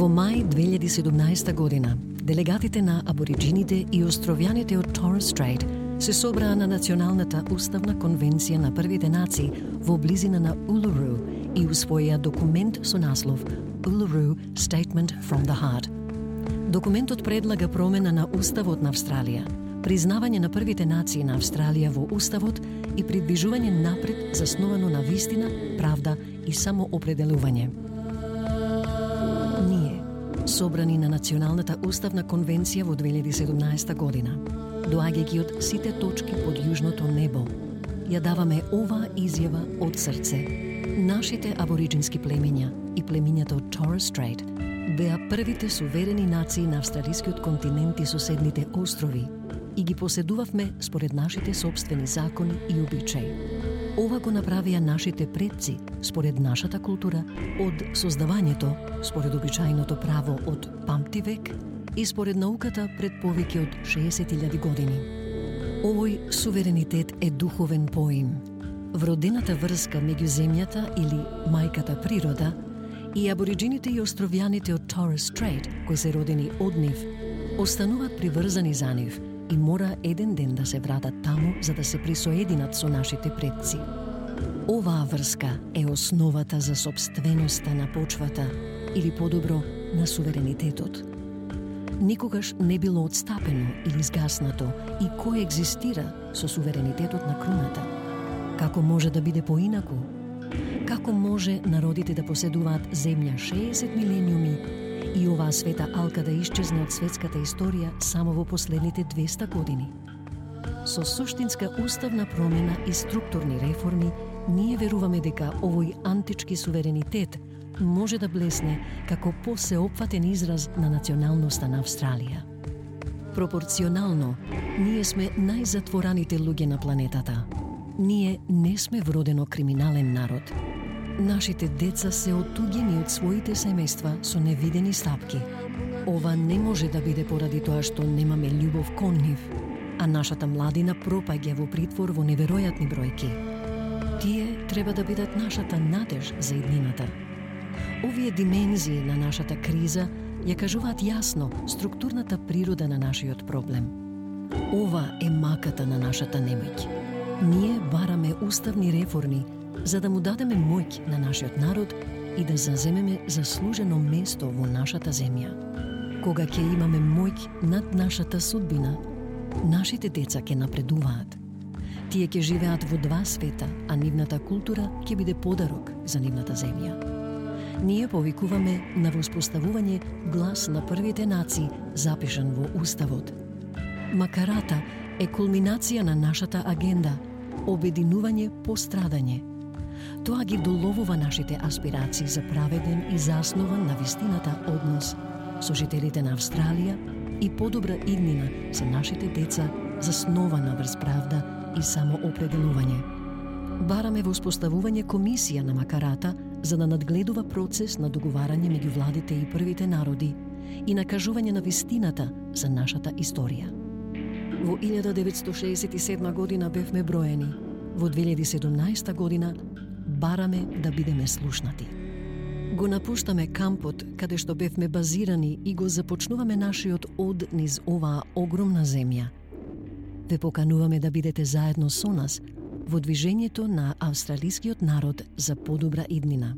Во мај 2017 година, делегатите на абориджините и островјаните од Торрес Стрейт се собраа на Националната уставна конвенција на првите нации во близина на Улуру и усвоија документ со наслов Uluru Statement from the Heart. Документот предлага промена на Уставот на Австралија, признавање на првите нации на Австралија во Уставот и придвижување напред засновано на вистина, правда и самоопределување собрани на Националната уставна конвенција во 2017 година. Доаѓајќи од сите точки под јужното небо, ја даваме ова изјава од срце. Нашите абориджински племиња и племињата од Torres Strait беа првите суверени нации на австралискиот континент и соседните острови и ги поседувавме според нашите собствени закони и обичаи. Ова го направија нашите предци според нашата култура од создавањето, според обичајното право од памти век и според науката пред повеќе од 60.000 години. Овој суверенитет е духовен поим. Вродената врска меѓу земјата или мајката природа и абориджините и островјаните од Торрес Стрейт, кои се родени од нив, остануваат приврзани за нив – и мора еден ден да се вратат таму за да се присоединат со нашите предци. Оваа врска е основата за собственоста на почвата или подобро на суверенитетот. Никогаш не било отстапено или згаснато и кој екзистира со суверенитетот на круната. Како може да биде поинаку? Како може народите да поседуваат земја 60 милениуми и оваа света алка да исчезне од светската историја само во последните 200 години. Со суштинска уставна промена и структурни реформи, ние веруваме дека овој антички суверенитет може да блесне како посеопфатен израз на националноста на Австралија. Пропорционално, ние сме најзатвораните луѓе на планетата. Ние не сме вродено криминален народ – Нашите деца се отуѓени од своите семејства со невидени стапки. Ова не може да биде поради тоа што немаме љубов кон нив, а нашата младина пропаѓа во притвор во неверојатни бројки. Тие треба да бидат нашата надеж за иднината. Овие димензии на нашата криза ја кажуваат јасно структурната природа на нашиот проблем. Ова е маката на нашата немоќ. Ние бараме уставни реформи за да му дадеме моќ на нашиот народ и да заземеме заслужено место во нашата земја. Кога ќе имаме моќ над нашата судбина, нашите деца ќе напредуваат. Тие ќе живеат во два света, а нивната култура ќе биде подарок за нивната земја. Ние повикуваме на воспоставување глас на првите нации запишан во Уставот. Макарата е кулминација на нашата агенда – обединување по страдање – Тоа ги доловува нашите аспирации за праведен и заснован на вистината однос со жителите на Австралија и подобра иднина за нашите деца заснована врз правда и самоопределување. Бараме воспоставување комисија на Макарата за да надгледува процес на договарање меѓу владите и првите народи и накажување на вистината за нашата историја. Во 1967 година бевме броени, во 2017 година бараме да бидеме слушнати. Го напуштаме кампот каде што бевме базирани и го започнуваме нашиот од низ оваа огромна земја. Ве покануваме да бидете заедно со нас во движењето на австралискиот народ за подобра иднина.